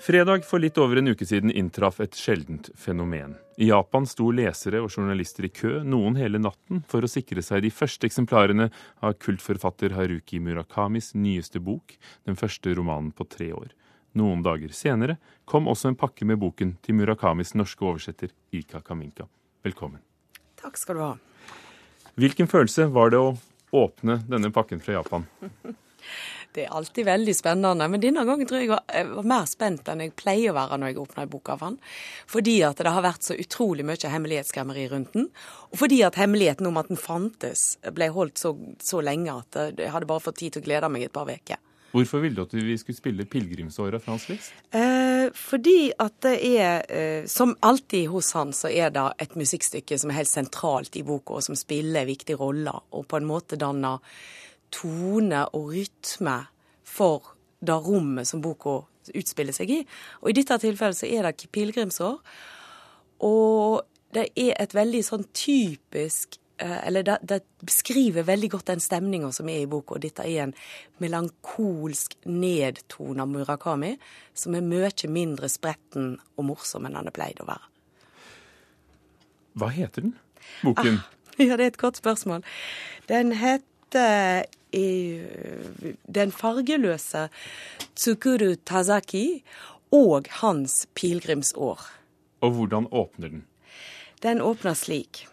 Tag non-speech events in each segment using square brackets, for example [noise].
Fredag for litt over en uke siden inntraff et sjeldent fenomen. I Japan sto lesere og journalister i kø, noen hele natten, for å sikre seg de første eksemplarene av kultforfatter Haruki Murakamis nyeste bok, den første romanen på tre år. Noen dager senere kom også en pakke med boken til Murakamis norske oversetter Ika Kaminka. Velkommen. Takk skal du ha. Hvilken følelse var det å åpne denne pakken fra Japan? [laughs] Det er alltid veldig spennende, men denne gangen tror jeg jeg var mer spent enn jeg pleier å være når jeg åpner en bok av han. Fordi at det har vært så utrolig mye hemmelighetskremmeri rundt den. Og fordi at hemmeligheten om at den fantes, ble holdt så, så lenge at jeg hadde bare fått tid til å glede meg et par uker. Hvorfor ville du at vi skulle spille 'Pilegrimsåret' fra Hans Lix? Eh, fordi at det er, eh, som alltid hos han, så er det et musikkstykke som er helt sentralt i boka, og som spiller viktige roller, og på en måte danner tone og rytme for det rommet som boka utspiller seg i. Og i dette tilfellet så er det pilegrimsår. Og det er et veldig sånn typisk eh, Eller det, det beskriver veldig godt den stemninga som er i boka. Og dette er en melankolsk nedtona Murakami som er mye mindre spretten og morsom enn han er pleid å være. Hva heter den, boken? Ah, [laughs] ja, det er et godt spørsmål. Den heter den fargeløse Tsukuru Tazaki og hans pilegrimsår. Og hvordan åpner den? Den åpner slik.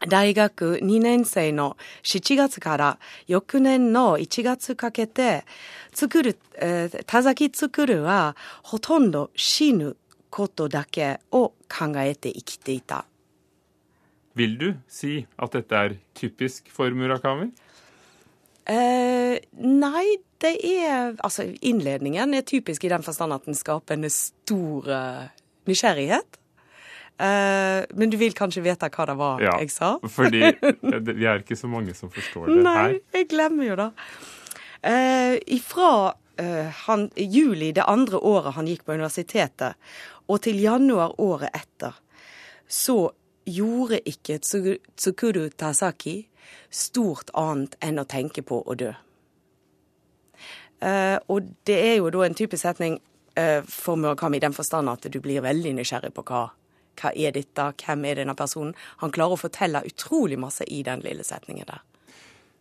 Daigaku 2年生の7月から翌年の1月かけて作る、えー、田崎作るはほとんど死ぬことだけを考えて生きていた。 Vil du si at dette er typisk for Murakami? Eh, nei, det er Altså, innledningen er typisk i den forstand at den skaper en stor uh, nysgjerrighet. Eh, men du vil kanskje vite hva det var Ja, jeg sa? fordi [laughs] vi er ikke så mange som forstår det Nei, her. jeg glemmer jo det. Eh, ifra eh, han, juli det andre året han gikk på universitetet, og til januar året etter, så gjorde ikke Tsukuru Tasaki stort annet enn å tenke på å dø. Uh, og det er jo da en typisk setning uh, for Murakami i den forstand at du blir veldig nysgjerrig på hva, hva er dette, hvem er denne personen. Han klarer å fortelle utrolig masse i den lille setningen der.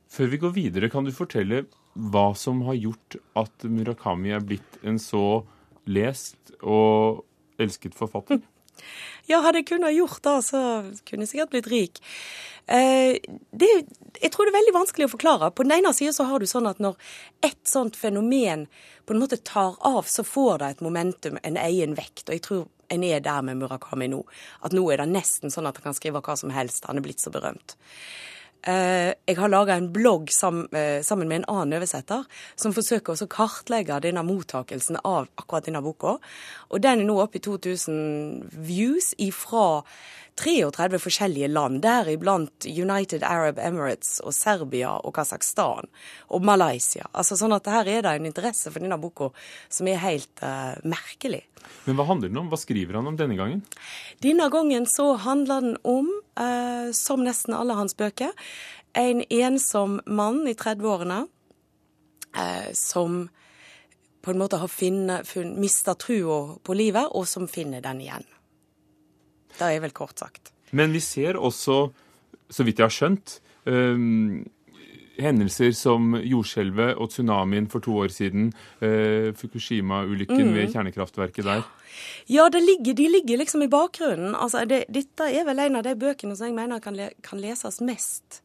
Før vi går videre, kan du fortelle hva som har gjort at Murakami er blitt en så lest og elsket forfatter? [laughs] Ja, hadde jeg kunnet gjort det, så kunne jeg sikkert blitt rik. Eh, det, jeg tror det er veldig vanskelig å forklare. På den ene siden så har du sånn at når et sånt fenomen på en måte tar av, så får det et momentum, en egen vekt. Og jeg tror en er der med Murakami nå. At nå er det nesten sånn at han kan skrive hva som helst. Han er blitt så berømt. Eh, jeg har laga en blogg eh, sammen med en annen oversetter som forsøker å kartlegge denne mottakelsen av akkurat denne boka. Og den er nå oppe i 2000 views ifra 33 forskjellige land, deriblant United Arab Emirates og Serbia og Kasakhstan og Malaysia. Altså sånn at her er det en interesse for denne boka som er helt uh, merkelig. Men hva handler den om? Hva skriver han om denne gangen? Denne gangen så handler den om, eh, som nesten alle hans bøker, en ensom mann i 30-årene eh, som på en måte har finne, funn, mista trua på livet, og som finner den igjen. Det er vel kort sagt. Men vi ser også, så vidt jeg har skjønt, øhm, hendelser som jordskjelvet og tsunamien for to år siden, eh, Fukushima-ulykken ved kjernekraftverket der. Ja, det ligger, de ligger liksom i bakgrunnen. Altså, det, dette er vel en av de bøkene som jeg mener kan, le, kan leses mest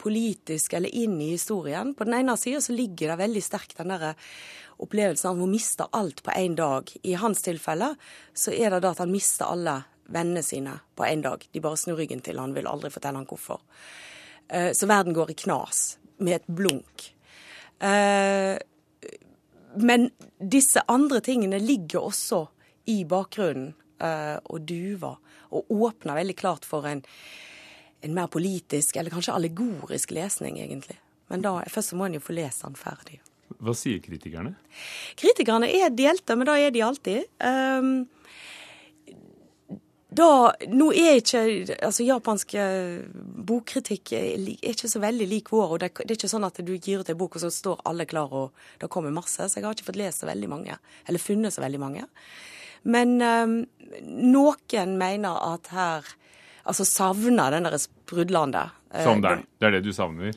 politisk eller inn i historien. På den ene sida så ligger det veldig sterkt den der opplevelsen av å miste alt på én dag. I hans tilfelle så er det da at han mister alle vennene sine på én dag. De bare snur ryggen til han, vil aldri fortelle han hvorfor. Eh, Så verden går i knas med et blunk. Eh, Men disse andre tingene ligger også i bakgrunnen eh, og duver, og åpner veldig klart for en, en mer politisk, eller kanskje allegorisk lesning, egentlig. Men da, først så må en jo få lest den ferdig. Hva sier kritikerne? Kritikerne er delte, men da er de alltid. Um, da, nå er ikke altså Japansk eh, bokkritikk er ikke så veldig lik vår. og det, det, er ikke sånn at du gir ut en bok, og så står alle klar, og det kommer masse. Så jeg har ikke fått lest så veldig mange. Eller funnet så veldig mange. Men um, noen mener at her Altså savner den der sprudlende. Som deg. Det er det du savner?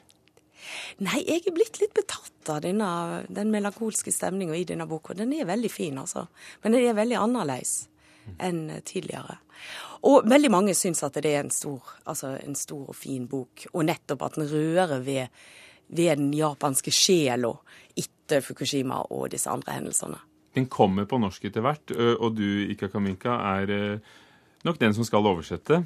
Nei, jeg er blitt litt betatt av denne, den melankolske stemninga i denne boka. Den er veldig fin, altså. Men den er veldig annerledes enn tidligere. Og veldig mange syns at det er en stor, altså en stor og fin bok, og nettopp at den rører ved, ved den japanske sjela etter Fukushima og disse andre hendelsene. Den kommer på norsk etter hvert, og du, Ika Kaminka, er nok den som skal oversette.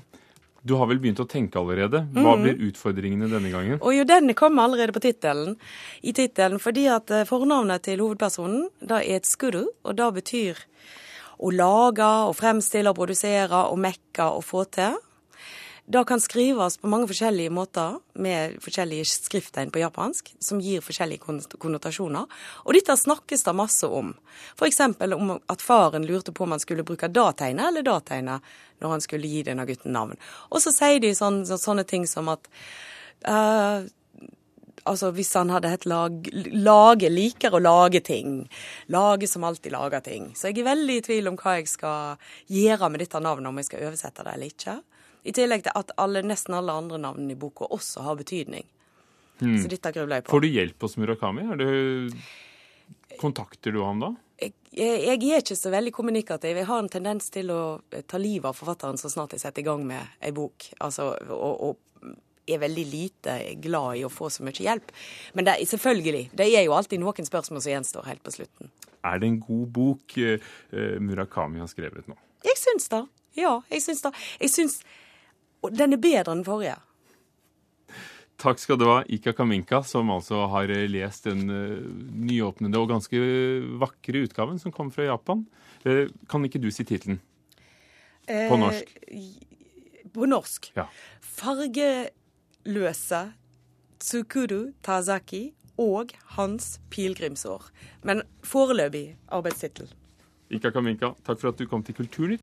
Du har vel begynt å tenke allerede. Hva mm. blir utfordringene denne gangen? Og jo, Den kommer allerede på tittelen. I tittelen, fordi at fornavnet til hovedpersonen da er et skuru, og da betyr å lage og fremstille og produsere og mekke og få til. Det kan skrives på mange forskjellige måter med forskjellige skrifttegn på japansk, som gir forskjellige konnotasjoner. Og dette snakkes det masse om. F.eks. om at faren lurte på om han skulle bruke dategnet eller dategnet når han skulle gi denne gutten navn. Og så sier de sånne, sånne ting som at uh, altså hvis han hadde hett lag, Lage liker å lage ting. Lage som alltid lager ting. Så jeg er veldig i tvil om hva jeg skal gjøre med dette navnet, om jeg skal oversette det eller ikke. I tillegg til at alle, nesten alle andre navnene i boka også har betydning. Hmm. Så dette grubler jeg på. Får du hjelp hos Murakami? Det Kontakter du ham da? Jeg, jeg, er ikke så veldig kommunikativ. Jeg har en tendens til å ta livet av forfatteren så snart jeg setter i gang med ei bok. Altså, og, og, er veldig lite glad i å få så mye hjelp. Men det selvfølgelig, det er jo alltid noen spørsmål som gjenstår helt på slutten. Er det en god bok uh, Murakami har skrevet nå? Jeg syns det. Ja, jeg syns det. Jeg syns den er bedre enn forrige. Takk skal du ha, Ika Kaminka, som altså har eh, lest den nyåpnede og ganske vakre utgaven som kom fra Japan. Kan ikke du si tittelen? På norsk. på norsk. Ja. Farge løse Tsukuru Tazaki og Hans pilegrimsår. Men foreløpig arbeidstittel. Ika Kaminka, takk for at du kom til Kulturnytt.